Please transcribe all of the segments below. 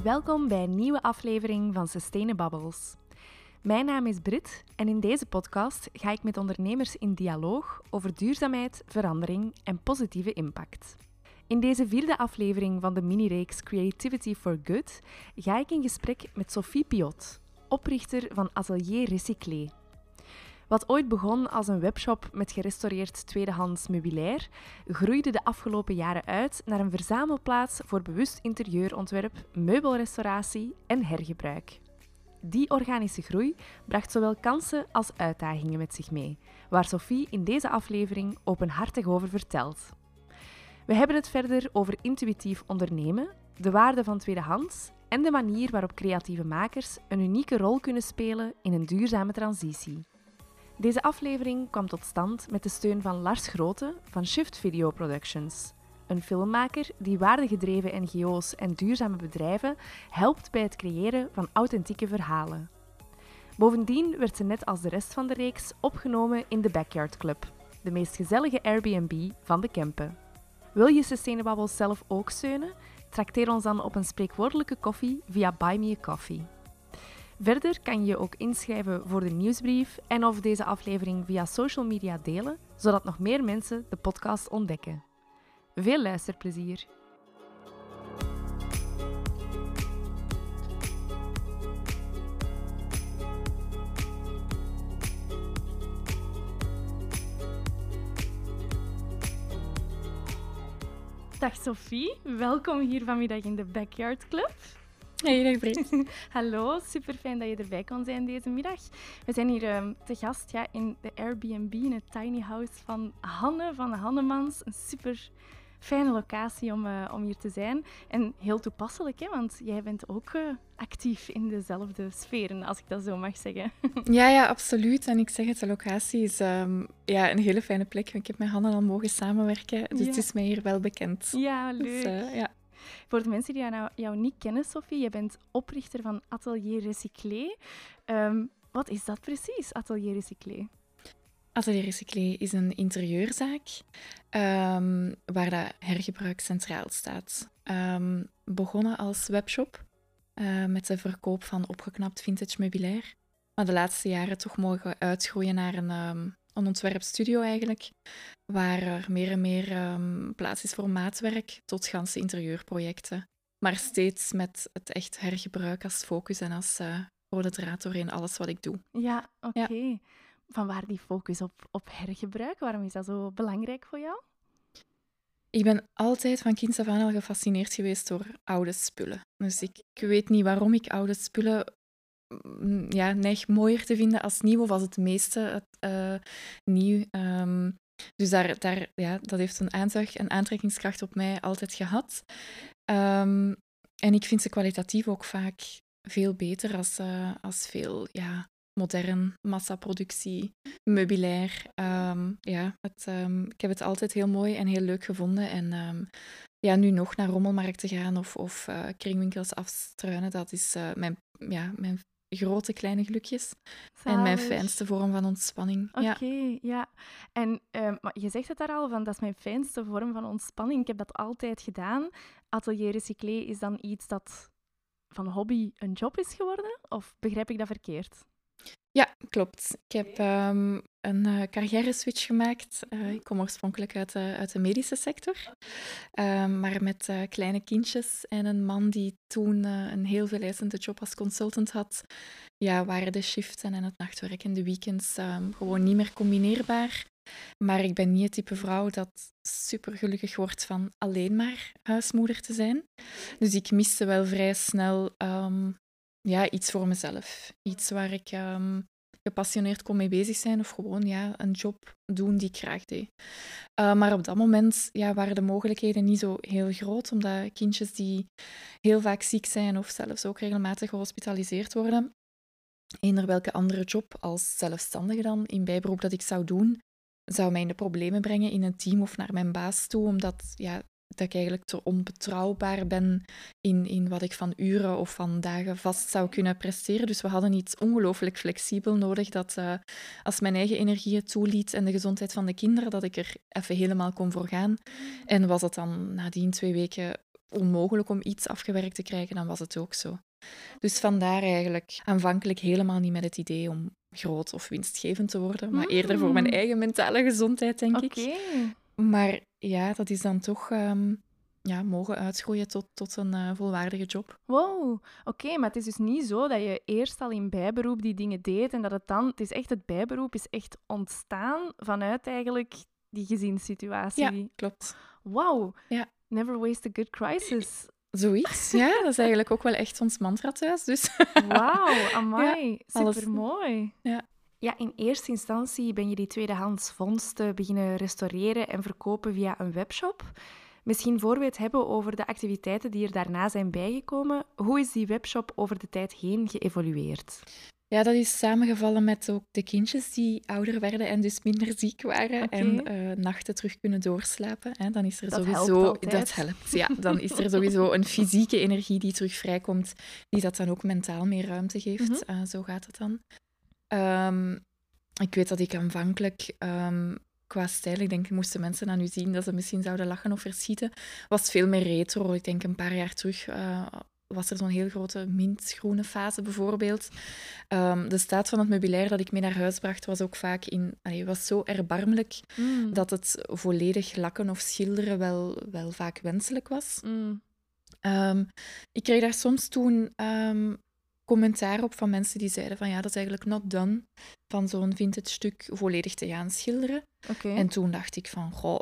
Welkom bij een nieuwe aflevering van Sustainabubbles. Mijn naam is Brit en in deze podcast ga ik met ondernemers in dialoog over duurzaamheid, verandering en positieve impact. In deze vierde aflevering van de mini-reeks Creativity for Good ga ik in gesprek met Sophie Piot, oprichter van Atelier Recyclé. Wat ooit begon als een webshop met gerestaureerd tweedehands meubilair, groeide de afgelopen jaren uit naar een verzamelplaats voor bewust interieurontwerp, meubelrestauratie en hergebruik. Die organische groei bracht zowel kansen als uitdagingen met zich mee, waar Sophie in deze aflevering openhartig over vertelt. We hebben het verder over intuïtief ondernemen, de waarde van tweedehands en de manier waarop creatieve makers een unieke rol kunnen spelen in een duurzame transitie. Deze aflevering kwam tot stand met de steun van Lars Grote van Shift Video Productions, een filmmaker die waardegedreven NGO's en duurzame bedrijven helpt bij het creëren van authentieke verhalen. Bovendien werd ze net als de rest van de reeks opgenomen in de Backyard Club, de meest gezellige Airbnb van de Kempen. Wil je Sustainable zelf ook steunen? Trakteer ons dan op een spreekwoordelijke koffie via Buy Me a Coffee. Verder kan je ook inschrijven voor de nieuwsbrief en of deze aflevering via social media delen, zodat nog meer mensen de podcast ontdekken. Veel luisterplezier! Dag Sophie, welkom hier vanmiddag in de Backyard Club. Hey, dag Brit. Hallo, super fijn dat je erbij kon zijn deze middag. We zijn hier um, te gast ja, in de Airbnb, in het tiny house van Hanne van Hannemans. Een super fijne locatie om, uh, om hier te zijn. En heel toepasselijk, hè, want jij bent ook uh, actief in dezelfde sferen, als ik dat zo mag zeggen. Ja, ja, absoluut. En ik zeg het, de locatie is um, ja, een hele fijne plek. Ik heb met Hanne al mogen samenwerken, dus ja. het is mij hier wel bekend. Ja, leuk. Dus, uh, ja. Voor de mensen die jou, niet kennen, Sophie, je bent oprichter van Atelier Recyclé. Um, wat is dat precies, Atelier Recyclé? Atelier Recyclé is een interieurzaak um, waar dat hergebruik centraal staat. Um, begonnen als webshop uh, met de verkoop van opgeknapt vintage meubilair. Maar de laatste jaren toch mogen uitgroeien naar een, een ontwerpstudio eigenlijk, waar er meer en meer um, plaats is voor maatwerk tot ganse interieurprojecten. Maar steeds met het echt hergebruik als focus en als uh, rode draad doorheen alles wat ik doe. Ja, oké. Okay. Ja. Van waar die focus op, op hergebruik? Waarom is dat zo belangrijk voor jou? Ik ben altijd van kinds af aan al gefascineerd geweest door oude spullen. Dus ik, ik weet niet waarom ik oude spullen ja, neig mooier te vinden als nieuw, of als het meeste uh, nieuw. Um, dus daar, daar, ja, dat heeft een aanzuig en aantrekkingskracht op mij altijd gehad. Um, en ik vind ze kwalitatief ook vaak veel beter als, uh, als veel ja, modern massaproductie, meubilair. Um, ja, ik heb het altijd heel mooi en heel leuk gevonden. En ja, nu nog naar rommelmarkten gaan of, of uh, kringwinkels afstruinen, dat is mijn, ja, mijn grote kleine gelukjes. Zalig. En mijn fijnste vorm van ontspanning. Oké, okay, ja. ja. En um, maar je zegt het daar al, van dat is mijn fijnste vorm van ontspanning. Ik heb dat altijd gedaan. Atelier recyclé is dan iets dat van hobby een job is geworden? Of begrijp ik dat verkeerd? Ja, klopt. Ik heb um, een uh, carrière-switch gemaakt. Uh, ik kom oorspronkelijk uit de, uit de medische sector, uh, maar met uh, kleine kindjes en een man die toen een heel veel eisende job als consultant had, ja, waren de shiften en het nachtwerk en de weekends um, gewoon niet meer combineerbaar. Maar ik ben niet het type vrouw dat super gelukkig wordt van alleen maar huismoeder te zijn. Dus ik miste wel vrij snel um, ja, iets voor mezelf. Iets waar ik um, gepassioneerd kon mee bezig zijn of gewoon ja, een job doen die ik graag deed. Uh, maar op dat moment ja, waren de mogelijkheden niet zo heel groot, omdat kindjes die heel vaak ziek zijn of zelfs ook regelmatig gehospitaliseerd worden, eender welke andere job als zelfstandige dan in bijberoep dat ik zou doen, zou mij in de problemen brengen in een team of naar mijn baas toe, omdat ja, dat ik eigenlijk te onbetrouwbaar ben in, in wat ik van uren of van dagen vast zou kunnen presteren. Dus we hadden iets ongelooflijk flexibel nodig dat uh, als mijn eigen energie het toeliet en de gezondheid van de kinderen, dat ik er even helemaal kon voor gaan. En was het dan nadien twee weken onmogelijk om iets afgewerkt te krijgen, dan was het ook zo. Dus vandaar eigenlijk aanvankelijk helemaal niet met het idee om groot of winstgevend te worden, maar eerder voor mijn Mm. eigen mentale gezondheid, denk ik. Maar ja, dat is dan toch ehm, ja, mogen uitgroeien tot, tot een eh, volwaardige job. Wow, oké, maar het is dus niet zo dat je eerst al in bijberoep die dingen deed en dat het dan... Het is echt, het bijberoep is echt ontstaan vanuit eigenlijk die gezinssituatie. Ja, klopt. Wauw. Ja. Never waste a good crisis. Zoiets, ja. Dat is eigenlijk ook wel echt ons mantra thuis. Dus Wauw, amai. Supermooi. Ja. Ja, in eerste instantie ben je die tweedehands vondsten beginnen restaureren en verkopen via een webshop. Misschien voor we het hebben over de activiteiten die er daarna zijn bijgekomen, hoe is die webshop over de tijd heen geëvolueerd? Ja, dat is samengevallen met ook de kindjes die ouder werden en dus minder ziek waren en eh, nachten terug kunnen doorslapen. Hè. Dan is er Dat helpt sowieso... altijd. Dat helpt, ja. Dan is er sowieso een fysieke energie die terug vrijkomt, die dat dan ook mentaal meer ruimte geeft. Mhm. Eh, zo gaat het dan. Ehm, ik weet dat ik aanvankelijk... ehm, Qua stijl, ik denk, moesten mensen aan u zien dat ze misschien zouden lachen of verschieten, was veel meer retro. Ik denk een paar jaar terug eh, was er zo'n heel grote mintgroene fase bijvoorbeeld. Ehm, de staat van het meubilair dat ik mee naar huis bracht was ook vaak in... Allee, was zo erbarmelijk Mm. dat het volledig lakken of schilderen wel, wel vaak wenselijk was. Mm. Ik kreeg daar soms toen commentaar op van mensen die zeiden van ja, dat is eigenlijk not done van zo'n vintage stuk volledig te gaan schilderen. En toen dacht ik van, goh,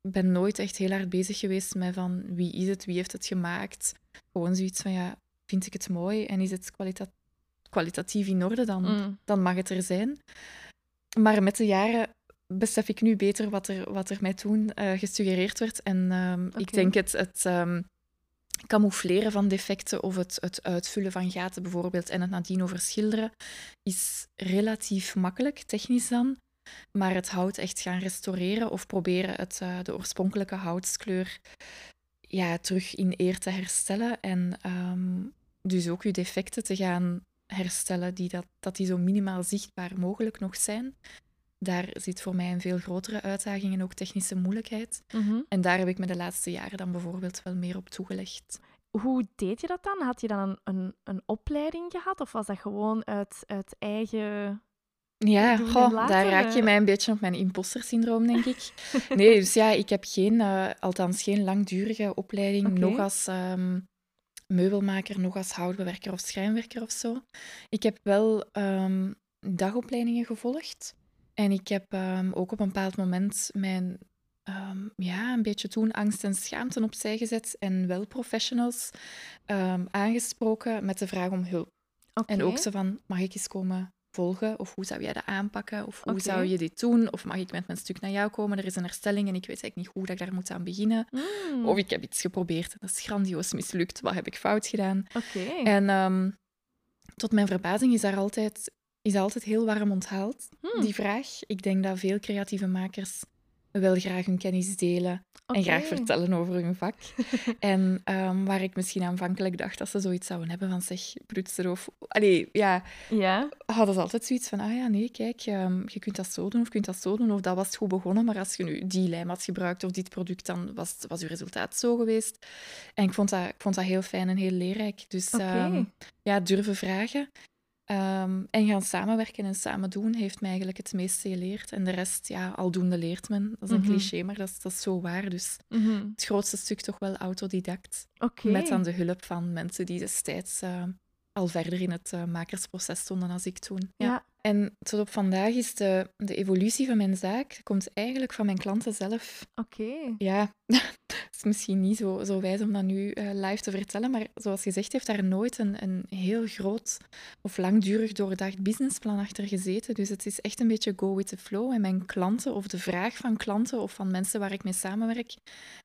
ik ben nooit echt heel hard bezig geweest met van wie is het, wie heeft het gemaakt. Gewoon zoiets van, ja, vind ik het mooi en is het kwalita- kwalitatief in orde, dan, Mm. dan mag het er zijn. Maar met de jaren besef ik nu beter wat er, wat er mij toen eh, gesuggereerd werd. En ehm, ik denk het, het ehm, camoufleren van defecten of het, het uitvullen van gaten bijvoorbeeld en het nadien overschilderen is relatief makkelijk, technisch dan. Maar het hout echt gaan restaureren of proberen het, eh, de oorspronkelijke houtskleur ja, terug in eer te herstellen. En ehm, dus ook je defecten te gaan herstellen, die dat, dat die zo minimaal zichtbaar mogelijk nog zijn. Daar zit voor mij een veel grotere uitdaging en ook technische moeilijkheid. Mhm. En daar heb ik me de laatste jaren dan bijvoorbeeld wel meer op toegelegd. Hoe deed je dat dan? Had je dan een, een, een opleiding gehad of was dat gewoon uit, uit eigen... Ja, goh, daar raak je eh. mij een beetje op mijn imposter-syndroom, denk ik. Nee, dus ja, ik heb geen, eh, althans geen langdurige opleiding, nog als ehm, meubelmaker, nog als houtbewerker of schrijnwerker of zo. Ik heb wel ehm, dagopleidingen gevolgd. En ik heb ehm, ook op een bepaald moment mijn, ehm, ja, een beetje toen angst en schaamte opzij gezet en wel professionals ehm, aangesproken met de vraag om hulp. En ook zo van, mag ik eens komen volgen? Of hoe zou jij dat aanpakken? Of hoe zou je dit doen? Of mag ik met mijn stuk naar jou komen? Er is een herstelling en ik weet eigenlijk niet hoe dat ik daar moet aan beginnen. Mm, Of ik heb iets geprobeerd en dat is grandioos mislukt. Wat heb ik fout gedaan? En tot mijn verbazing is daar altijd, is altijd heel warm onthaald, Hmm, die vraag. Ik denk dat veel creatieve makers wel graag hun kennis delen en graag vertellen over hun vak. en ehm, waar ik misschien aanvankelijk dacht dat ze zoiets zouden hebben van zeg, prutser of... Allee, ja, Ja. hadden ze altijd zoiets van, ah ja, nee, kijk, ehm, je kunt dat zo doen of je kunt dat zo doen, of dat was goed begonnen, maar als je nu die lijm had gebruikt of dit product, dan was, was je resultaat zo geweest. En ik vond dat, ik vond dat heel fijn en heel leerrijk. Dus ehm, ja, durven vragen ehm, en gaan samenwerken en samen doen heeft mij eigenlijk het meeste geleerd. En de rest, ja, aldoende leert men. Dat is een Mhm. cliché, maar dat is, dat is zo waar. Dus Mhm. het grootste stuk toch wel autodidact. Met dan de hulp van mensen die destijds eh, al verder in het eh, makersproces stonden als ik toen. Ja. En tot op vandaag is de, de evolutie van mijn zaak komt eigenlijk van mijn klanten zelf. Oké. Ja, het is misschien niet zo, zo wijs om dat nu eh, live te vertellen, maar zoals gezegd heeft daar nooit een, een heel groot of langdurig doordacht businessplan achter gezeten. Dus het is echt een beetje go with the flow. En mijn klanten, of de vraag van klanten of van mensen waar ik mee samenwerk,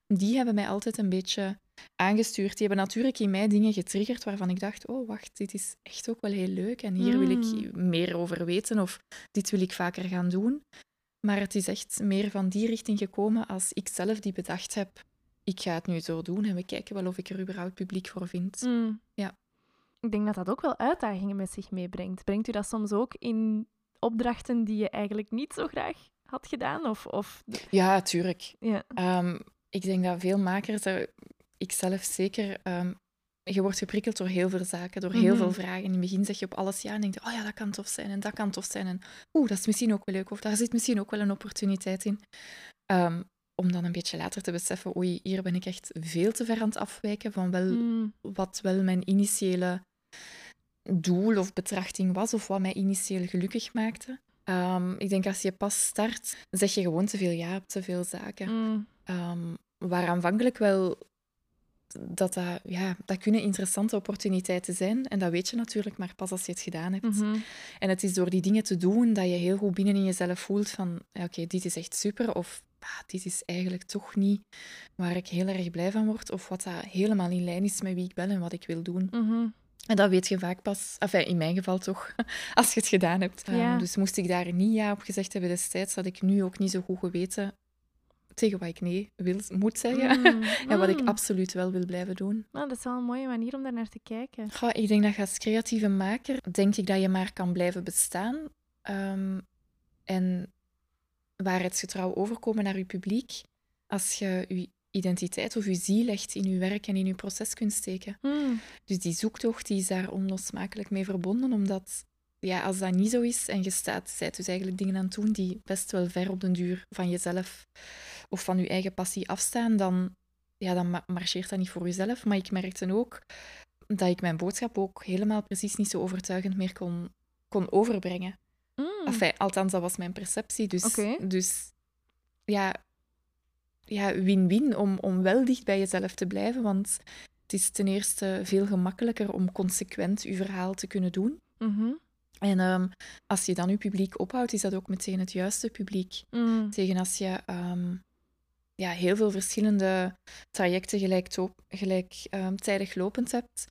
die hebben mij altijd een beetje aangestuurd. Die hebben natuurlijk in mij dingen getriggerd waarvan ik dacht, oh wacht, dit is echt ook wel heel leuk en hier wil ik meer over weten of dit wil ik vaker gaan doen. Maar het is echt meer van die richting gekomen als ik zelf die bedacht heb. Ik ga het nu zo doen en we kijken wel of ik er überhaupt publiek voor vind. Mm. Ja. Ik denk dat dat ook wel uitdagingen met zich meebrengt. Brengt u dat soms ook in opdrachten die je eigenlijk niet zo graag had gedaan? Of, of... Ja, tuurlijk. Ja. Ehm, ik denk dat veel makers er... ik zelf zeker. ehm, je wordt geprikkeld door heel veel zaken, door heel Mhm. veel vragen. In het begin zeg je op alles ja en denk je, oh ja, dat kan tof zijn en dat kan tof zijn. En oeh, dat is misschien ook wel leuk of daar zit misschien ook wel een opportuniteit in. Ehm, om dan een beetje later te beseffen, oei, hier ben ik echt veel te ver aan het afwijken van wel Mm. wat wel mijn initiële doel of betrachting was, of wat mij initieel gelukkig maakte. Ehm, ik denk als je pas start, zeg je gewoon te veel ja op te veel zaken. Mm. Waar aanvankelijk wel dat, dat, ja, dat kunnen interessante opportuniteiten zijn. En dat weet je natuurlijk maar pas als je het gedaan hebt. Mhm. En het is door die dingen te doen dat je heel goed binnen in jezelf voelt van oké, dit is echt super. Of ah, dit is eigenlijk toch niet waar ik heel erg blij van word. Of wat dat helemaal in lijn is met wie ik ben en wat ik wil doen. Mhm. En dat weet je vaak pas, enfin, in mijn geval toch, als je het gedaan hebt. Ja. Ehm, dus moest ik daar niet ja op gezegd hebben destijds, had ik nu ook niet zo goed geweten tegen wat ik nee wil, moet zeggen. Mm. en wat ik Mm. absoluut wel wil blijven doen. Nou, dat is wel een mooie manier om daar naar te kijken. Goh, ik denk dat je als creatieve maker, denk ik dat je maar kan blijven bestaan. Ehm, en waarheidsgetrouw overkomen naar je publiek als je je identiteit of je ziel echt in je werk en in je proces kunt steken. Mm. Dus die zoektocht die is daar onlosmakelijk mee verbonden, omdat ja, als dat niet zo is en je staat, zijt dus eigenlijk dingen aan het doen die best wel ver op den duur van jezelf of van je eigen passie afstaan, dan, ja, dan ma- marcheert dat niet voor jezelf. Maar ik merkte ook dat ik mijn boodschap ook helemaal precies niet zo overtuigend meer kon, kon overbrengen. Mm. Enfin, althans, dat was mijn perceptie. Dus, dus ja, ja, win-win om, om wel dicht bij jezelf te blijven. Want het is ten eerste veel gemakkelijker om consequent je verhaal te kunnen doen. Mhm. En ehm, als je dan je publiek ophoudt, is dat ook meteen het juiste publiek. Mm. Tegen als je ehm, ja, heel veel verschillende trajecten gelijktijdig gelijk, ehm, tijdig lopend hebt,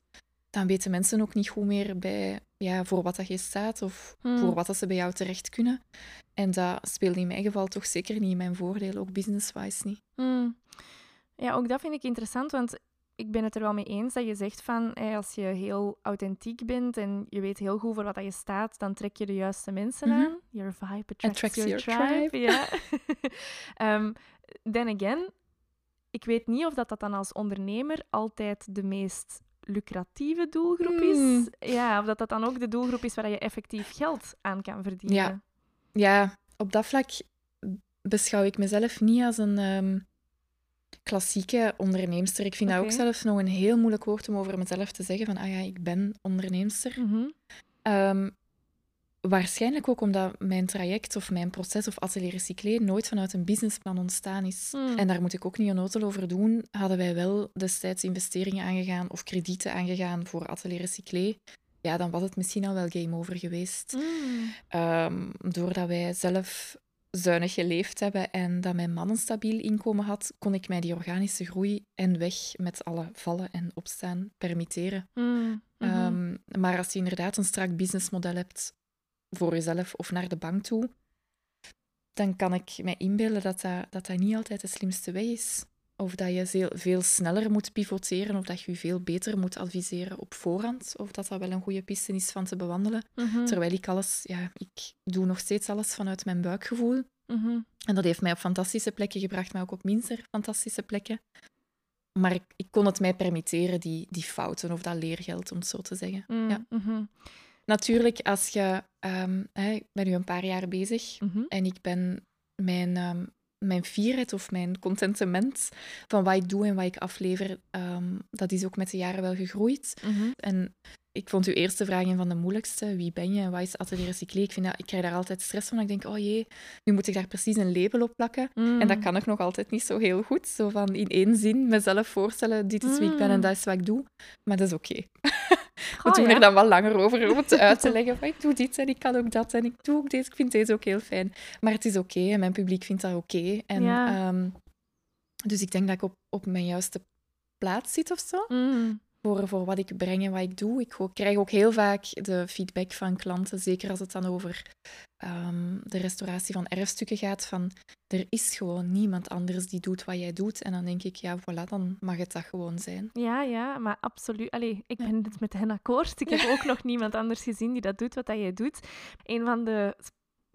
dan weten mensen ook niet goed meer bij, ja, voor wat dat je staat of Hmm. voor wat dat ze bij jou terecht kunnen. En dat speelde in mijn geval toch zeker niet in mijn voordeel, ook business-wise niet. Mm. Ja, ook dat vind ik interessant, want ik ben het er wel mee eens dat je zegt van als je heel authentiek bent en je weet heel goed voor wat dat je staat, dan trek je de juiste mensen Mhm. aan. Your vibe attracts, Attracts your, your tribe. Ja. Ehm, then again, ik weet niet of dat, dat dan als ondernemer altijd de meest lucratieve doelgroep is. Hmm. Ja, of dat dat dan ook de doelgroep is waar je effectief geld aan kan verdienen. Ja. Ja, op dat vlak beschouw ik mezelf niet als een ehm, klassieke onderneemster. Ik vind dat ook zelfs nog een heel moeilijk woord om over mezelf te zeggen, van ah ja, ik ben onderneemster. Mhm. Ehm, waarschijnlijk ook omdat mijn traject of mijn proces of atelier recyclé nooit vanuit een businessplan ontstaan is. Hmm. En daar moet ik ook niet onnozel over doen. Hadden wij wel destijds investeringen aangegaan of kredieten aangegaan voor atelier recyclé, ja, dan was het misschien al wel game over geweest. Mm. Ehm, doordat wij zelf zuinig geleefd hebben en dat mijn man een stabiel inkomen had, kon ik mij die organische groei en weg met alle vallen en opstaan permitteren. Mm. Mhm. Ehm, maar als je inderdaad een strak businessmodel hebt voor jezelf of naar de bank toe, dan kan ik mij inbeelden dat dat, dat, dat niet altijd de slimste weg is. Of dat je veel, veel sneller moet pivoteren, of dat je je veel beter moet adviseren op voorhand. Of dat dat wel een goede piste is van te bewandelen. Mhm. Terwijl ik alles, ja, ik doe nog steeds alles vanuit mijn buikgevoel. Mhm. En dat heeft mij op fantastische plekken gebracht, maar ook op minder fantastische plekken. Maar ik, ik kon het mij permitteren, die, die fouten of dat leergeld, om het zo te zeggen. Mm. Ja. Mhm. Natuurlijk, als je... ehm, hè, ik ben nu een paar jaar bezig en ik ben mijn, ehm, mijn fierheid of mijn contentement van wat ik doe en wat ik aflever, ehm, dat is ook met de jaren wel gegroeid. Mhm. En ik vond uw eerste vraag een van de moeilijkste. Wie ben je en wat is Atelier Recyclé? Ik, vind dat, ik krijg daar altijd stress van. Ik denk, oh jee, nu moet ik daar precies een label op plakken. En dat Mm. kan ik nog altijd niet zo heel goed. Zo van in één zin mezelf voorstellen, dit is wie ik ben en Mm. dat is wat ik doe. Maar dat is oké. We Oh, doen ja. er dan wel langer over om het uit te leggen. Van, ik doe dit en ik kan ook dat en ik doe ook deze. Ik vind deze ook heel fijn. Maar het is oké en mijn publiek vindt dat oké. En, Ja. ehm, dus ik denk dat ik op, op mijn juiste plaats zit of zo Mm. Voor, voor wat ik breng en wat ik doe. Ik krijg ook heel vaak de feedback van klanten, zeker als het dan over ehm, de restauratie van erfstukken gaat, van er is gewoon niemand anders die doet wat jij doet. En dan denk ik, ja, voilà, dan mag het dat gewoon zijn. Ja, ja, maar absoluut. Allee, ik ben het met hen akkoord. Ik heb ook nog niemand anders gezien die dat doet wat dat jij doet. Een van de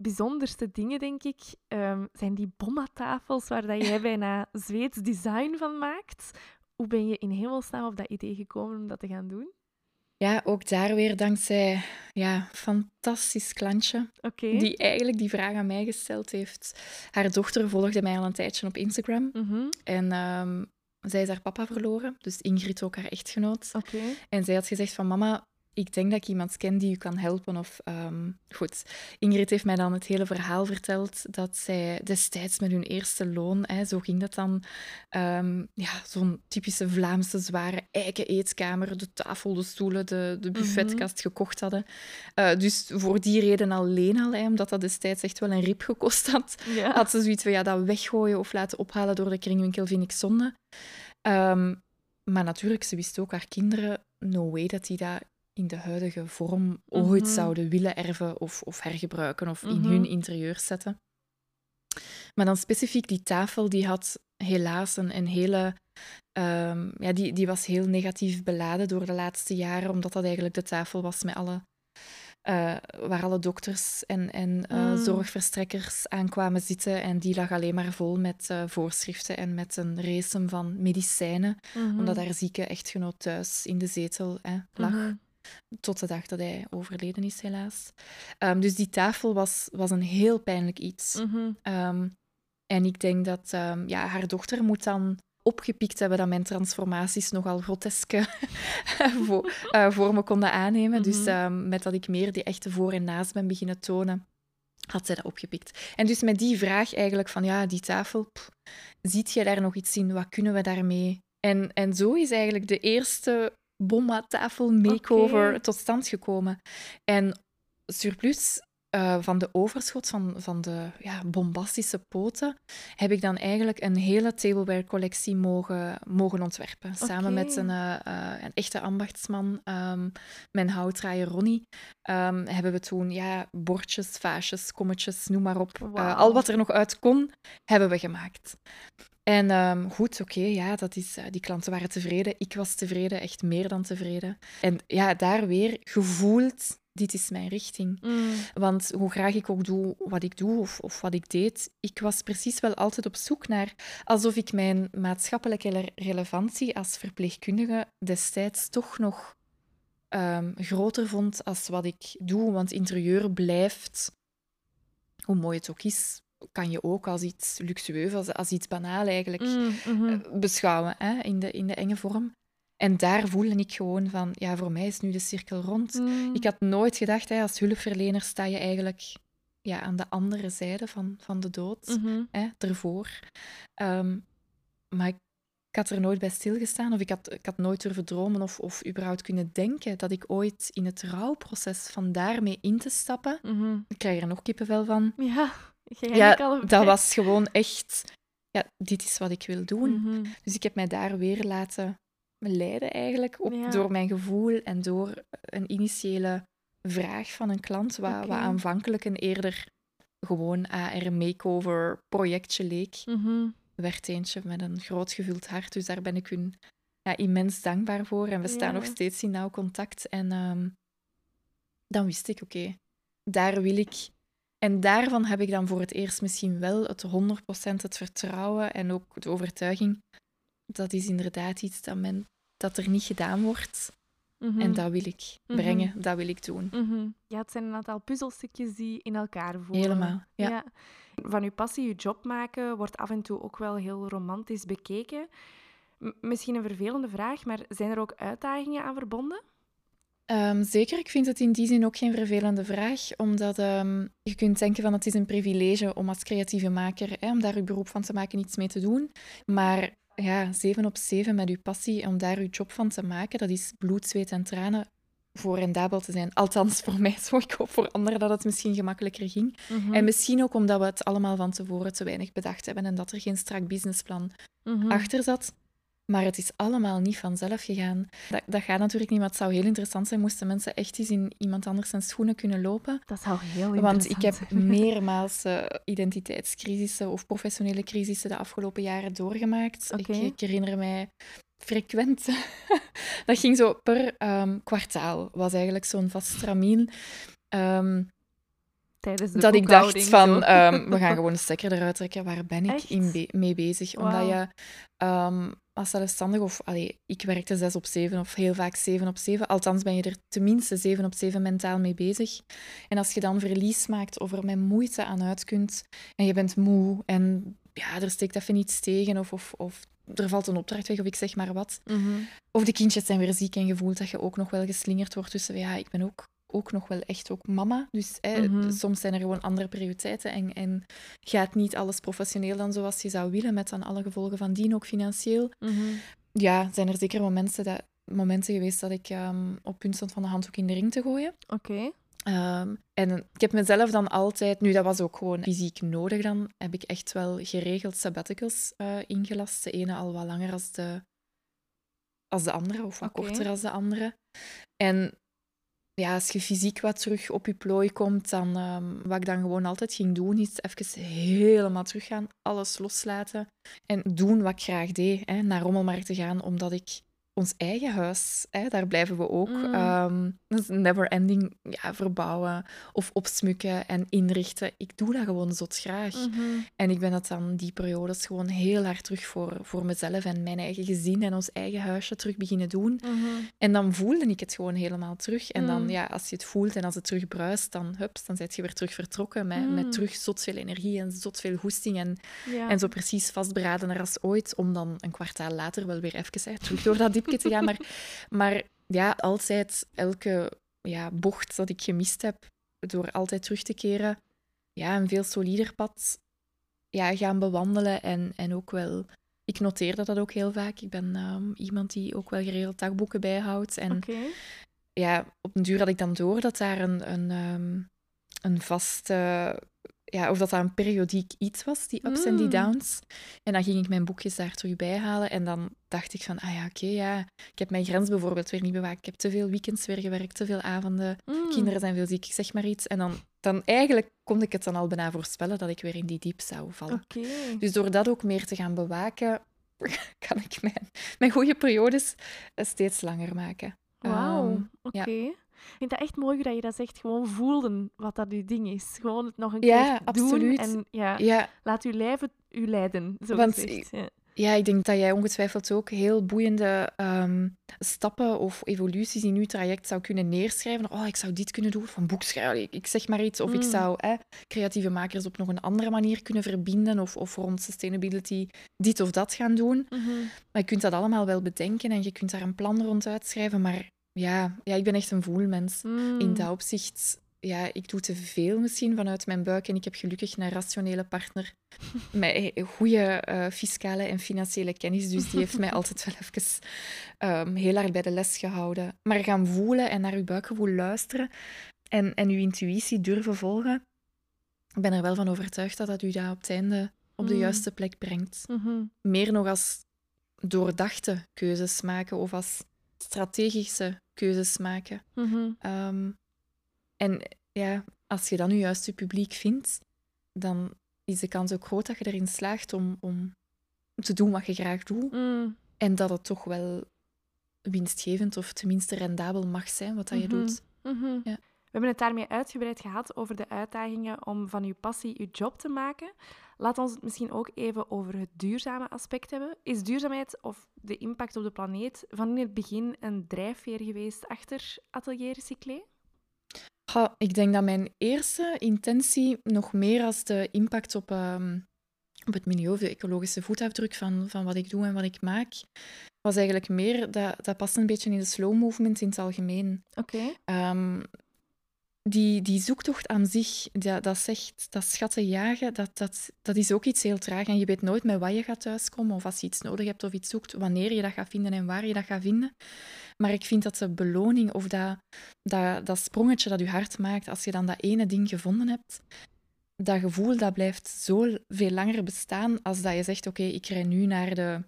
bijzonderste dingen, denk ik, ehm, zijn die bommatafels waar dat jij bijna Zweeds design van maakt. Hoe ben je in hemelsnaam op dat idee gekomen om dat te gaan doen? Ja, ook daar weer dankzij ja, fantastisch klantje. Die eigenlijk die vraag aan mij gesteld heeft. Haar dochter volgde mij al een tijdje op Instagram. Mhm. En ehm, zij is haar papa verloren. Dus Ingrid ook haar echtgenoot. Oké. En zij had gezegd van mama, ik denk dat ik iemand ken die u kan helpen. Of, ehm, goed, Ingrid heeft mij dan het hele verhaal verteld dat zij destijds met hun eerste loon, hè, zo ging dat dan, ehm, ja, zo'n typische Vlaamse zware eiken eetkamer, de tafel, de stoelen, de, de buffetkast gekocht hadden. Eh, dus voor die reden alleen al, hè, omdat dat destijds echt wel een rip gekost had, Ja. had ze zoiets van ja, dat weggooien of laten ophalen door de kringwinkel vind ik zonde. Ehm, maar natuurlijk, ze wist ook haar kinderen, no way dat die dat in de huidige vorm ooit Mhm. zouden willen erven of, of hergebruiken of in Mhm. hun interieur zetten. Maar dan specifiek die tafel, die had helaas een, een hele... ehm, ja, die, die was heel negatief beladen door de laatste jaren, omdat dat eigenlijk de tafel was met alle... eh, waar alle dokters en, en eh, Mm. zorgverstrekkers aankwamen zitten. En die lag alleen maar vol met eh, voorschriften en met een race van medicijnen. Mhm. Omdat haar zieke echtgenoot thuis in de zetel hè, lag. Mhm. Tot de dag dat hij overleden is, helaas. Ehm, dus die tafel was, was een heel pijnlijk iets. Mhm. Ehm, en ik denk dat ehm, ja, haar dochter moet dan opgepikt hebben dat mijn transformaties nogal groteske vo- eh, vormen konden aannemen. Dus Mhm. met dat ik meer die echte voor en naast ben beginnen tonen, had zij dat opgepikt. En dus met die vraag eigenlijk van, ja, die tafel, pff, ziet je daar nog iets in? Wat kunnen we daarmee? En, en zo is eigenlijk de eerste bomma tafel makeover tot stand gekomen. En surplus eh, van de overschot van, van de ja, bombastische poten heb ik dan eigenlijk een hele tableware-collectie mogen, mogen ontwerpen. Samen met een, eh, eh, een echte ambachtsman, ehm, mijn houtdraaier Ronnie, ehm, hebben we toen ja, bordjes, vaasjes, kommetjes, noem maar op. Al wat er nog uit kon, hebben we gemaakt. En ehm, goed, oké, ja, dat is, eh, die klanten waren tevreden. Ik was tevreden, echt meer dan tevreden. En ja, daar weer gevoeld, dit is mijn richting. Mm. Want hoe graag ik ook doe wat ik doe of, of wat ik deed, ik was precies wel altijd op zoek naar alsof ik mijn maatschappelijke re- relevantie als verpleegkundige destijds toch nog ehm, groter vond als wat ik doe. Want interieur blijft, hoe mooi het ook is, kan je ook als iets luxueus, als, als iets banaal eigenlijk Mm, mhm. eh, beschouwen hè, in, de, in de enge vorm. En daar voelde ik gewoon van, ja, voor mij is nu de cirkel rond. Mm. Ik had nooit gedacht, hè, als hulpverlener sta je eigenlijk ja, aan de andere zijde van, van de dood, Mhm. hè, ervoor. Ehm, maar ik, ik had er nooit bij stilgestaan, of ik had, ik had nooit durven dromen of, of überhaupt kunnen denken dat ik ooit in het rouwproces van daarmee in te stappen, Mhm. ik krijg er nog kippenvel van. Ja, Ja, dat was gewoon echt, ja, dit is wat ik wil doen. Mhm. Dus ik heb mij daar weer laten leiden eigenlijk, op, Ja. door mijn gevoel en door een initiële vraag van een klant, wat, wat aanvankelijk een eerder gewoon AR makeover projectje leek, Mhm. werd eentje met een groot gevuld hart. Dus daar ben ik hun ja, immens dankbaar voor. En we staan nog steeds in nauw contact. En ehm, dan wist ik, oké, daar wil ik... En daarvan heb ik dan voor het eerst misschien wel het 100% het vertrouwen en ook de overtuiging. Dat is inderdaad iets dat, men, dat er niet gedaan wordt. Mhm. En dat wil ik Mhm. brengen, dat wil ik doen. Mhm. Ja, het zijn een aantal puzzelstukjes die in elkaar voelen. Helemaal, ja. Van uw passie, uw job maken, wordt af en toe ook wel heel romantisch bekeken. M- misschien een vervelende vraag, maar zijn er ook uitdagingen aan verbonden? Ehm, zeker, ik vind het in die zin ook geen vervelende vraag, omdat ehm, je kunt denken van het is een privilege om als creatieve maker, hè, om daar je beroep van te maken, iets mee te doen. Maar ja, zeven op zeven met je passie, om daar je job van te maken, dat is bloed, zweet en tranen voor rendabel te zijn. Althans, voor mij zo. Ik hoop voor anderen dat het misschien gemakkelijker ging. Mhm. En misschien ook omdat we het allemaal van tevoren te weinig bedacht hebben en dat er geen strak businessplan Mhm. achter zat. Maar het is allemaal niet vanzelf gegaan. Dat, dat gaat natuurlijk niet, maar het zou heel interessant zijn moesten mensen echt eens in iemand anders zijn schoenen kunnen lopen. Dat zou heel Want ik heb interessant zijn. meermaals eh, identiteitscrisissen of professionele crisissen de afgelopen jaren doorgemaakt. Ik, ik herinner mij frequent. dat ging zo per ehm, kwartaal, was eigenlijk zo'n vast stramien. Ehm, Tijdens de dat ik dacht van, ehm, we gaan gewoon de stekker eruit trekken. Waar ben ik in be- mee bezig? Omdat je, als zelfstandig, of allee, ik werkte zes op zeven of heel vaak zeven op zeven. Althans ben je er tenminste zeven op zeven mentaal mee bezig. En als je dan verlies maakt of er met moeite aan uit kunt en je bent moe en ja, er steekt even niets tegen of, of, of er valt een opdracht weg of ik zeg maar wat. Mhm. Of de kindjes zijn weer ziek en je voelt dat je ook nog wel geslingerd wordt tussen, ja, ik ben ook, ook nog wel echt ook mama. Dus hè, Mhm. soms zijn er gewoon andere prioriteiten en, en gaat niet alles professioneel dan zoals je zou willen, met dan alle gevolgen van dien, ook financieel. Mhm. Ja, zijn er zeker momenten, dat, momenten geweest dat ik ehm, op punt stond van de handdoek in de ring te gooien. Oké. Ehm, en ik heb mezelf dan altijd, nu dat was ook gewoon fysiek nodig dan, heb ik echt wel geregeld sabbaticals eh, ingelast. De ene al wat langer als de, als de andere, of wat korter als de andere. En ja, als je fysiek wat terug op je plooi komt, dan ehm, wat ik dan gewoon altijd ging doen, is even helemaal teruggaan, alles loslaten en doen wat ik graag deed. Hè, naar Rommelmarkt te gaan, omdat ik ons eigen huis, hè, daar blijven we ook. Mm. ehm, is never ending ja, verbouwen of opsmukken en inrichten. Ik doe dat gewoon zot graag. Mhm. En ik ben dat dan die periodes gewoon heel hard terug voor, voor mezelf en mijn eigen gezin en ons eigen huisje terug beginnen doen. Mhm. En dan voelde ik het gewoon helemaal terug. En dan, Mm. ja, als je het voelt en als het terug bruist, dan, hups, dan zit je weer terug vertrokken met, Mm. met terug zot veel energie en zot veel goesting. En, Ja. en zo precies vastberadener als ooit, om dan een kwartaal later wel weer even hè, terug door dat te gaan. Maar, maar ja, altijd elke ja, bocht dat ik gemist heb, door altijd terug te keren, ja, een veel solider pad ja, gaan bewandelen. En, en ook wel, ik noteerde dat ook heel vaak. Ik ben ehm, iemand die ook wel geregeld dagboeken bijhoudt. En ja, op een duur had ik dan door dat daar een, een, ehm, een vaste... Ja, of dat dat een periodiek iets was, die ups en die Mm. downs. En dan ging ik mijn boekjes daar terug bij halen. En dan dacht ik van, ah ja, oké, ja. Ik heb mijn grens bijvoorbeeld weer niet bewaakt. Ik heb te veel weekends weer gewerkt, te veel avonden. Mm. Kinderen zijn veel ziek, ik zeg maar iets. En dan, dan eigenlijk kon ik het dan al bijna voorspellen dat ik weer in die diep zou vallen. Dus door dat ook meer te gaan bewaken, kan ik mijn, mijn goede periodes eh, steeds langer maken. Wauw, Ehm, oké. ja. Ik vind dat echt mooi dat je dat zegt. Gewoon voelden wat dat je ding is. Gewoon het nog een Ja, keer doen. absoluut. En ja, Ja, laat uw lijf het u leiden, zo Want gezegd. Ja. ja, ik denk dat jij ongetwijfeld ook heel boeiende ehm, stappen of evoluties in je traject zou kunnen neerschrijven. Oh, ik zou dit kunnen doen, van boekschrijven, ik, ik zeg maar iets. Of ik Mm. zou eh, creatieve makers op nog een andere manier kunnen verbinden. Of, of rond sustainability dit of dat gaan doen. Mhm. Maar je kunt dat allemaal wel bedenken en je kunt daar een plan rond uitschrijven. Maar ja, ja ik ben echt een voelmens. In Mm. dat opzicht, ja, ik doe te veel misschien vanuit mijn buik. En ik heb gelukkig een rationele partner met goede eh, fiscale en financiële kennis. Dus die heeft mij altijd wel even ehm, heel hard bij de les gehouden. Maar gaan voelen en naar uw buikgevoel luisteren en, en uw intuïtie durven volgen. Ik ben er wel van overtuigd dat dat u dat op het einde op de Mm. juiste plek brengt Mhm. meer nog als doordachte keuzes maken of als strategische keuzes maken. Mhm. Ehm, en ja, als je dan nu juist je publiek vindt, dan is de kans ook groot dat je erin slaagt om, om te doen wat je graag doet. Mm. En dat het toch wel winstgevend of tenminste rendabel mag zijn wat dat je Mhm. doet. Mhm. Ja. We hebben het daarmee uitgebreid gehad over de uitdagingen om van uw passie uw job te maken. Laat ons het misschien ook even over het duurzame aspect hebben. Is duurzaamheid of de impact op de planeet van in het begin een drijfveer geweest achter Atelier Recyclé? Goh, ik denk dat mijn eerste intentie nog meer als de impact op, ehm, op het milieu, of de ecologische voetafdruk van, van wat ik doe en wat ik maak, was eigenlijk meer, dat, dat past een beetje in de slow movement in het algemeen. Oké. Ehm, die, die zoektocht aan zich, dat, dat zegt, dat schatten jagen, dat, dat, dat is ook iets heel traag. En je weet nooit met wat je gaat thuiskomen, of als je iets nodig hebt of iets zoekt, wanneer je dat gaat vinden en waar je dat gaat vinden. Maar ik vind dat de beloning of dat, dat, dat sprongetje dat je hart maakt, als je dan dat ene ding gevonden hebt, dat gevoel dat blijft zo veel langer bestaan als dat je zegt, oké, ik rij nu naar de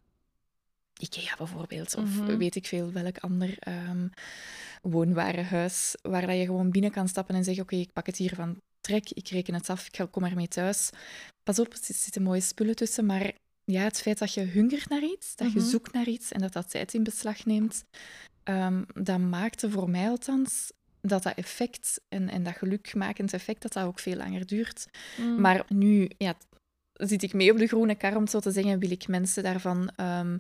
IKEA bijvoorbeeld, of Mhm. weet ik veel, welk ander ehm, woonwarenhuis, waar dat je gewoon binnen kan stappen en zeggen, oké, ik pak het hier van trek, ik reken het af, ik ga- kom ermee thuis. Pas op, er zitten mooie spullen tussen, maar ja, het feit dat je hungert naar iets, dat je Mhm. zoekt naar iets en dat dat tijd in beslag neemt, ehm, dat maakte voor mij althans dat dat effect en, en dat gelukmakend effect, dat dat ook veel langer duurt. Mm. Maar nu ja, zit ik mee op de groene kar, om het zo te zeggen, wil ik mensen daarvan ehm,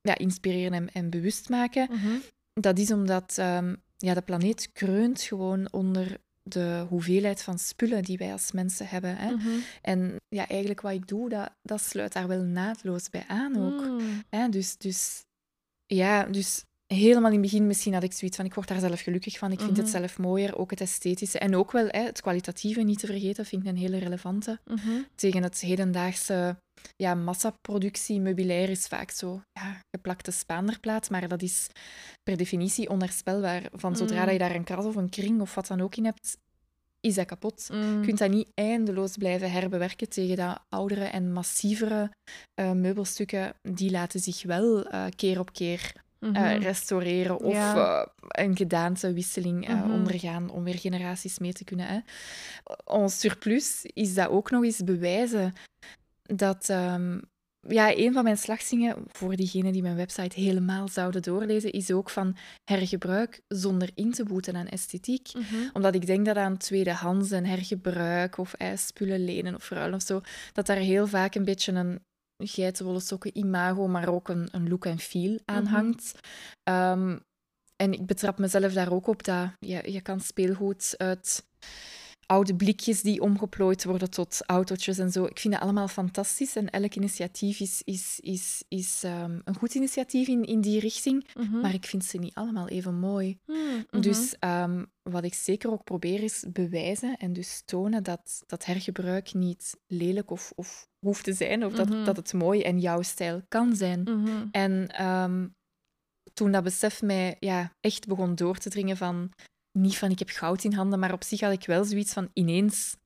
ja, inspireren en, en bewust maken. Mhm. Dat is omdat ehm, ja, de planeet kreunt gewoon onder de hoeveelheid van spullen die wij als mensen hebben. Hè. Mhm. En ja, eigenlijk wat ik doe, dat, dat sluit daar wel naadloos bij aan ook. Mm. Hè? Dus, dus ja, dus helemaal in het begin misschien had ik zoiets van, ik word daar zelf gelukkig van, ik vind het Mhm. zelf mooier, ook het esthetische. En ook wel hè, het kwalitatieve niet te vergeten, vind ik een hele relevante. Mhm. Tegen het hedendaagse ja, massaproductie, meubilair is vaak zo ja, geplakte spaanderplaat, maar dat is per definitie onherspelbaar. Van zodra Mm. dat je daar een kras of een kring of wat dan ook in hebt, is dat kapot. Je kunt dat niet eindeloos blijven herbewerken tegen dat oudere en massievere eh, meubelstukken. Die laten zich wel eh, keer op keer Eh, restaureren of Ja. eh, een gedaantewisseling Mhm. ondergaan om weer generaties mee te kunnen. Hè. Ons surplus is dat ook nog eens bewijzen dat... ehm, ja, een van mijn slagzingen, voor diegenen die mijn website helemaal zouden doorlezen, is ook van hergebruik zonder in te boeten aan esthetiek Mhm. omdat ik denk dat aan tweedehands en hergebruik of spullen lenen of ruilen of zo, dat daar heel vaak een beetje een geitenwolle sokken imago, maar ook een, een look en feel aan Mhm. hangt. Ehm, en ik betrap mezelf daar ook op dat je, je kan speelgoed uit oude blikjes die omgeplooid worden tot autootjes en zo. Ik vind dat allemaal fantastisch en elk initiatief is, is, is, is ehm, een goed initiatief in, in die richting, Mhm. maar ik vind ze niet allemaal even mooi. Mm, mhm. Dus ehm, wat ik zeker ook probeer is bewijzen en dus tonen dat, dat hergebruik niet lelijk of, of hoeft te zijn, of dat, Mhm. dat het mooi en jouw stijl kan zijn. En ehm, toen dat besef mij ja, echt begon door te dringen van, niet van ik heb goud in handen, maar op zich had ik wel zoiets van ineens,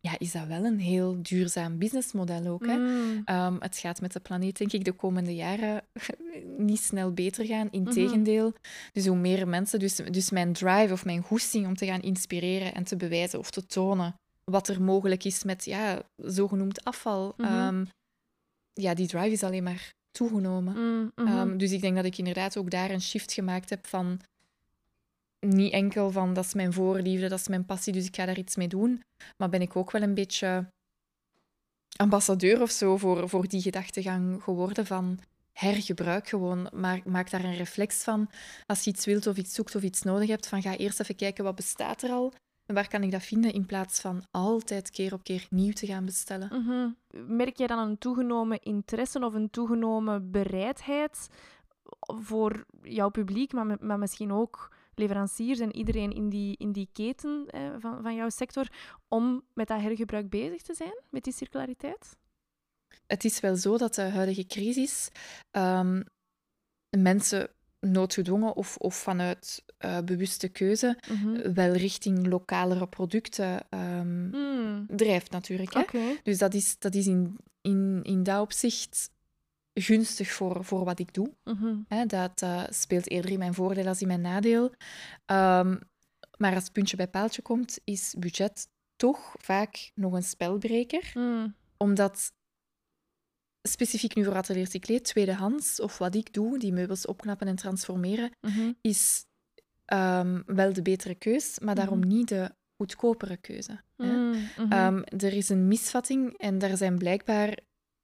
ja, is dat wel een heel duurzaam businessmodel ook. Hè? Mm. Ehm, het gaat met de planeet, denk ik, de komende jaren niet snel beter gaan. Mhm. Integendeel. Dus hoe meer mensen... Dus, dus mijn drive of mijn goesting om te gaan inspireren en te bewijzen of te tonen wat er mogelijk is met ja, zogenoemd afval. Mhm. ehm, ja, die drive is alleen maar toegenomen. Mm, mhm. Ehm, dus ik denk dat ik inderdaad ook daar een shift gemaakt heb van niet enkel van dat is mijn voorliefde, dat is mijn passie, dus ik ga daar iets mee doen. Maar ben ik ook wel een beetje ambassadeur of zo voor, voor die gedachtegang geworden van hergebruik gewoon. Maar maak daar een reflex van. Als je iets wilt of iets zoekt of iets nodig hebt, van ga eerst even kijken wat bestaat er al en waar kan ik dat vinden in plaats van altijd keer op keer nieuw te gaan bestellen. Mhm. Merk jij dan een toegenomen interesse of een toegenomen bereidheid voor jouw publiek, maar, maar misschien ook leveranciers en iedereen in die, in die keten eh, van, van jouw sector, om met dat hergebruik bezig te zijn, met die circulariteit? het is wel zo dat de huidige crisis ehm, mensen noodgedwongen of, of vanuit eh, bewuste keuze Mhm. wel richting lokalere producten ehm, Hmm. drijft natuurlijk. Hè? Dus dat is, dat is in, in, in dat opzicht gunstig voor, voor wat ik doe. Mhm. Hè? Dat eh, speelt eerder in mijn voordeel als in mijn nadeel. Ehm, maar als het puntje bij paaltje komt, is budget toch vaak nog een spelbreker Hmm. omdat specifiek nu voor Atelier Cyclé, tweedehands, of wat ik doe, die meubels opknappen en transformeren, Mhm. is ehm, wel de betere keus, maar daarom Mhm. niet de goedkopere keuze. hè. Hmm. Mhm. Ehm, er is een misvatting en daar zijn blijkbaar,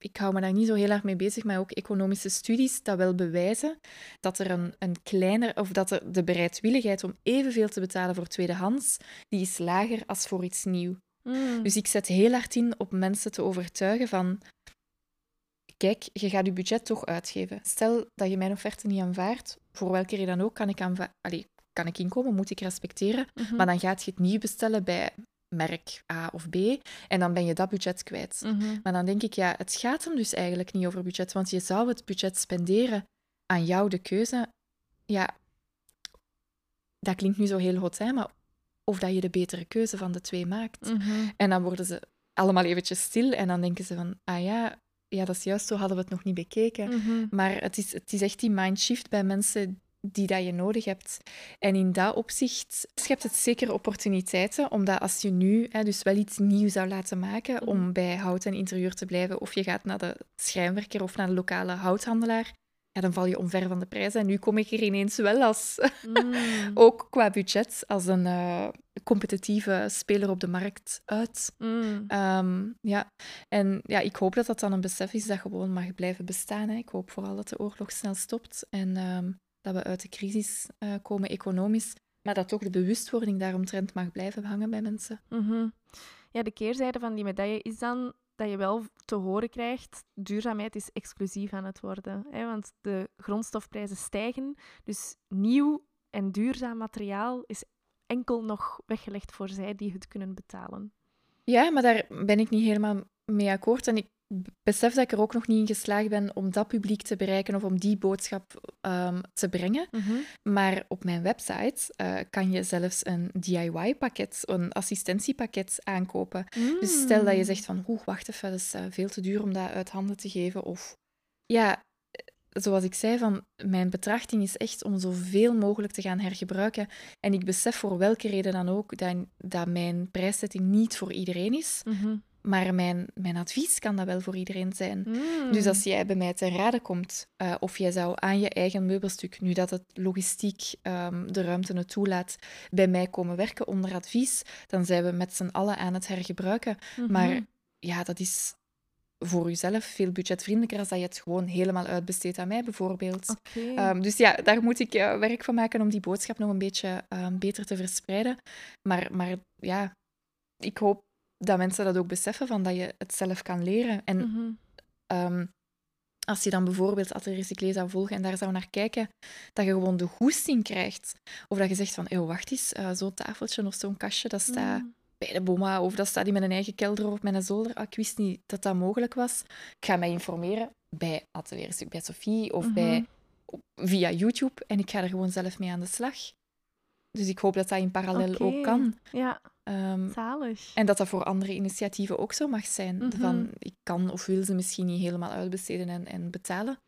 ik hou me daar niet zo heel erg mee bezig, maar ook economische studies dat wel bewijzen dat er een, een kleiner, of dat er de bereidwilligheid om evenveel te betalen voor tweedehands, die is lager als voor iets nieuw. Hmm. Dus ik zet heel hard in op mensen te overtuigen van... Kijk, je gaat je budget toch uitgeven. Stel dat je mijn offerte niet aanvaardt, voor welke reden dan ook, kan ik, aanva- Allee, kan ik inkomen, moet ik respecteren. Mhm. Maar dan gaat je het nieuw bestellen bij merk A of B en dan ben je dat budget kwijt. Mhm. Maar dan denk ik, ja, het gaat hem dus eigenlijk niet over budget, want je zou het budget spenderen aan jou de keuze. Ja, dat klinkt nu zo heel hot, hè, maar of dat je de betere keuze van de twee maakt. Mhm. En dan worden ze allemaal eventjes stil en dan denken ze van, ah ja, ja, dat is juist zo, hadden we het nog niet bekeken. Mhm. Maar het is, het is echt die mindshift bij mensen die dat je nodig hebt. En in dat opzicht schept het zeker opportuniteiten, omdat als je nu hè, dus wel iets nieuws zou laten maken Mhm. om bij hout en interieur te blijven, of je gaat naar de schrijnwerker of naar de lokale houthandelaar, ja, dan val je omver van de prijs. En nu kom ik er ineens wel als, Mm. ook qua budget, als een eh, competitieve speler op de markt uit. Mm. Ehm, ja. En ja, ik hoop dat dat dan een besef is dat gewoon mag blijven bestaan. Hè. Ik hoop vooral dat de oorlog snel stopt en ehm, dat we uit de crisis eh, komen economisch. Maar dat toch de bewustwording daaromtrent mag blijven hangen bij mensen. Mhm. Ja, de keerzijde van die medaille is dan dat je wel te horen krijgt, duurzaamheid is exclusief aan het worden. Hè? Want de grondstofprijzen stijgen, dus nieuw en duurzaam materiaal is enkel nog weggelegd voor zij die het kunnen betalen. Ja, maar daar ben ik niet helemaal mee akkoord. En ik besef dat ik er ook nog niet in geslaagd ben om dat publiek te bereiken of om die boodschap ehm, te brengen. Maar op mijn website eh, kan je zelfs een DIY-pakket, een assistentiepakket aankopen. Dus stel dat je Mm. zegt van, oeh, wacht even, dat is eh, veel te duur om dat uit handen te geven. Of ja, eh, zoals ik zei, van, mijn betrachting is echt om zoveel mogelijk te gaan hergebruiken. En ik besef voor welke reden dan ook dat, dat mijn prijszetting niet voor iedereen is. Mhm. Maar mijn, mijn advies kan dat wel voor iedereen zijn. Mm. Dus als jij bij mij ten rade komt, eh, of jij zou aan je eigen meubelstuk, nu dat het logistiek ehm, de ruimte het toelaat, bij mij komen werken onder advies, dan zijn we met z'n allen aan het hergebruiken. Mhm. Maar ja, dat is voor jezelf veel budgetvriendelijker als dat je het gewoon helemaal uitbesteedt aan mij, bijvoorbeeld. Ehm, dus ja, daar moet ik eh, werk van maken om die boodschap nog een beetje ehm, beter te verspreiden. Maar, maar ja, ik hoop dat mensen dat ook beseffen, van dat je het zelf kan leren. En Mhm. ehm, als je dan bijvoorbeeld Atelier Recyclé zou volgen en daar zou naar kijken, dat je gewoon de goesting krijgt. Of dat je zegt van, "Yo, wacht eens, eh, zo'n tafeltje of zo'n kastje, dat staat Mm. bij de Boma, of dat staat in mijn eigen kelder of op mijn zolder. Ah, ik wist niet dat dat mogelijk was. Ik ga mij informeren bij Atelier bij Sophie of Mhm. bij, via YouTube en ik ga er gewoon zelf mee aan de slag. Dus ik hoop dat dat in parallel ook kan. Ja, Ehm, zalig. en dat dat voor andere initiatieven ook zo mag zijn. Mhm. Van, ik kan of wil ze misschien niet helemaal uitbesteden en, en betalen,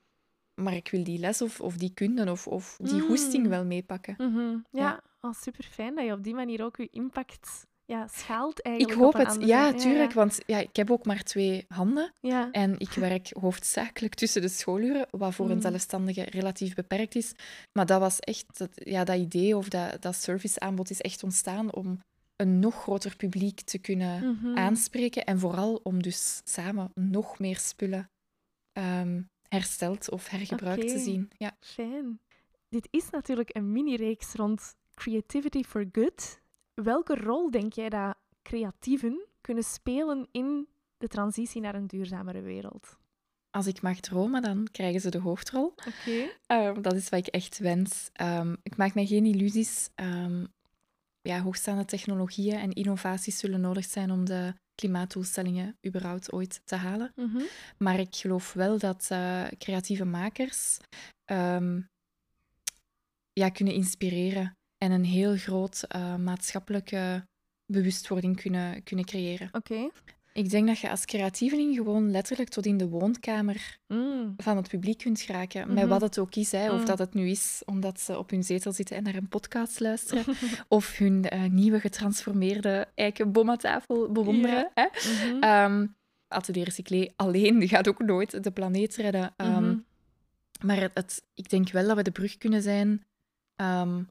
maar ik wil die les of, of die kunde of, of die Mm. hoesting wel meepakken. Mhm. Ja, Ja. al super fijn dat je op die manier ook je impact ja, schaalt Ik eigenlijk. hoop op een het, andere- ja, tuurlijk, Ja, want ja, ik heb ook maar twee handen ja. en ik werk hoofdzakelijk tussen de schooluren, wat voor een Mm. zelfstandige relatief beperkt is. Maar dat was echt, dat, ja, dat idee of dat, dat serviceaanbod is echt ontstaan om een nog groter publiek te kunnen Mhm. aanspreken en vooral om dus samen nog meer spullen ehm, hersteld of hergebruikt te zien. Ja. Fijn. Dit is natuurlijk een mini-reeks rond Creativity for Good. Welke rol denk jij dat creatieven kunnen spelen in de transitie naar een duurzamere wereld? Als ik mag dromen, dan krijgen ze de hoofdrol. Oké. Ehm, dat is wat ik echt wens. Ehm, ik maak mij geen illusies. Ehm, ja, hoogstaande technologieën en innovaties zullen nodig zijn om de klimaatdoelstellingen überhaupt ooit te halen. Mhm. Maar ik geloof wel dat eh, creatieve makers ja, kunnen inspireren en een heel groot eh, maatschappelijke bewustwording kunnen, kunnen creëren. Oké. Ik denk dat je als creatieveling gewoon letterlijk tot in de woonkamer Mm. van het publiek kunt geraken. Mhm. Met wat het ook is. Hè. Of Mm. dat het nu is omdat ze op hun zetel zitten en naar een podcast luisteren. of hun eh, nieuwe getransformeerde eiken bommatafel bewonderen. Hè. Mhm. Ehm, Atelier Recyclé alleen gaat ook nooit de planeet redden. Ehm, Mhm. Maar het, het- ik denk wel dat we de brug kunnen zijn ehm,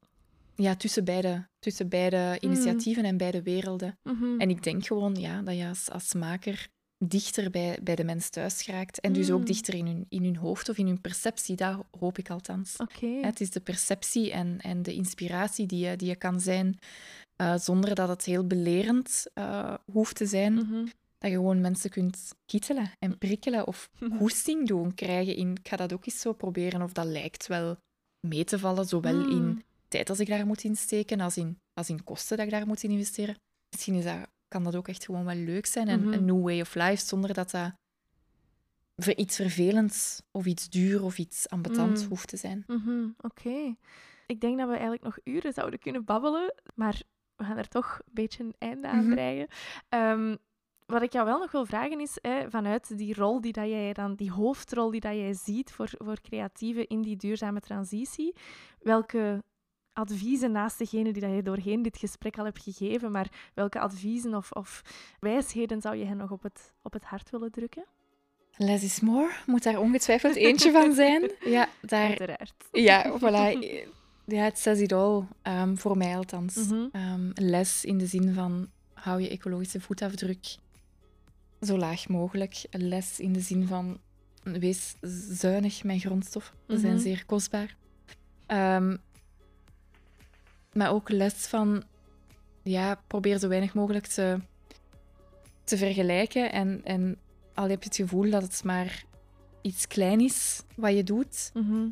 ja, tussen, beide, tussen beide initiatieven en beide werelden. Mhm. En ik denk gewoon ja, dat je als, als maker dichter bij, bij de mens thuis geraakt. En dus ook Mm. dichter in hun, in hun hoofd of in hun perceptie. Dat hoop ik althans. Het is de perceptie en, en de inspiratie die je, die je kan zijn, eh, zonder dat het heel belerend eh, hoeft te zijn. Mhm. Dat je gewoon mensen kunt kietelen en prikkelen of goesting doen krijgen in ik ga dat ook eens zo proberen of dat lijkt wel mee te vallen, zowel in Mm. Tijd als ik daar moet insteken als in, als in kosten dat ik daar moet in investeren. Misschien is dat, kan dat ook echt gewoon wel leuk zijn en Mhm. een new way of life zonder dat dat ver- iets vervelends of iets duur of iets ambetant Mm. hoeft te zijn. Mhm, Oké. Ik denk dat we eigenlijk nog uren zouden kunnen babbelen, maar we gaan er toch een beetje een einde aan Mhm. breien. Ehm, wat ik jou wel nog wil vragen is, hè, vanuit die rol die dat jij dan, die hoofdrol die dat jij ziet voor, voor creatieven in die duurzame transitie, welke adviezen naast degene die dat je doorheen dit gesprek al hebt gegeven, maar welke adviezen of, of wijsheden zou je hen nog op het, op het hart willen drukken? Less is more, moet daar ongetwijfeld eentje van zijn. Ja, daar, Uiteraard. ja voilà. Ja, het says it all, ehm, voor mij althans. Mhm. Ehm, les in de zin van, hou je ecologische voetafdruk zo laag mogelijk. Een les in de zin van, wees zuinig met grondstoffen. Ze zijn Mhm. zeer kostbaar. Ehm, maar ook les van, ja, probeer zo weinig mogelijk te, te vergelijken. En, en al heb je het gevoel dat het maar iets klein is wat je doet, Mhm.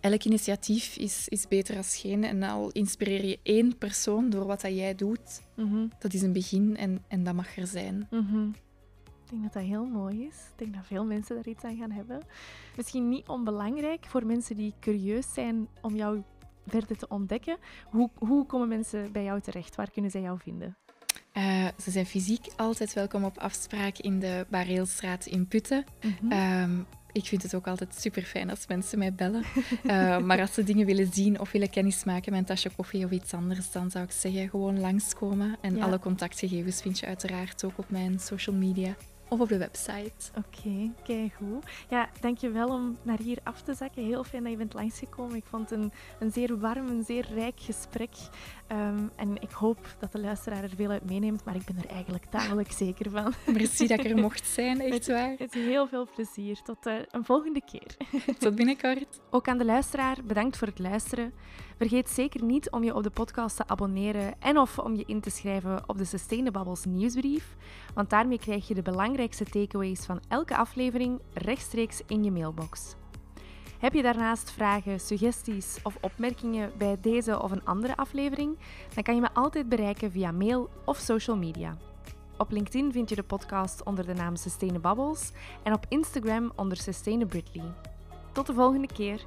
elk initiatief is, is beter als geen. En al inspireer je één persoon door wat dat jij doet, Mhm. dat is een begin en, en dat mag er zijn. Mhm. Ik denk dat dat heel mooi is. Ik denk dat veel mensen daar iets aan gaan hebben. Misschien niet onbelangrijk voor mensen die curieus zijn om jou verder te ontdekken. Hoe, hoe komen mensen bij jou terecht? Waar kunnen zij jou vinden? Eh, ze zijn fysiek altijd welkom op afspraak in de Bareelstraat in Putten. Mhm. Ehm, ik vind het ook altijd super fijn als mensen mij bellen. Eh, maar als ze dingen willen zien of willen kennismaken met een tasje koffie of iets anders, dan zou ik zeggen gewoon langskomen. En Ja. alle contactgegevens vind je uiteraard ook op mijn social media of op de website. Oké, kijk goed. Ja, dankjewel om naar hier af te zakken. Heel fijn dat je bent langsgekomen. Ik vond het een, een zeer warm, een zeer rijk gesprek. Ehm, en ik hoop dat de luisteraar er veel uit meeneemt, maar ik ben er eigenlijk tamelijk zeker van. Merci dat ik er mocht zijn, echt waar. Met heel veel plezier. Tot eh, een volgende keer. Tot binnenkort. Ook aan de luisteraar, bedankt voor het luisteren. Vergeet zeker niet om je op de podcast te abonneren en of om je in te schrijven op de Sustainabubbles nieuwsbrief, want daarmee krijg je de belangrijkste takeaways van elke aflevering rechtstreeks in je mailbox. Heb je daarnaast vragen, suggesties of opmerkingen bij deze of een andere aflevering, dan kan je me altijd bereiken via mail of social media. Op LinkedIn vind je de podcast onder de naam Sustainabubbles en op Instagram onder Sustainabritly. Tot de volgende keer.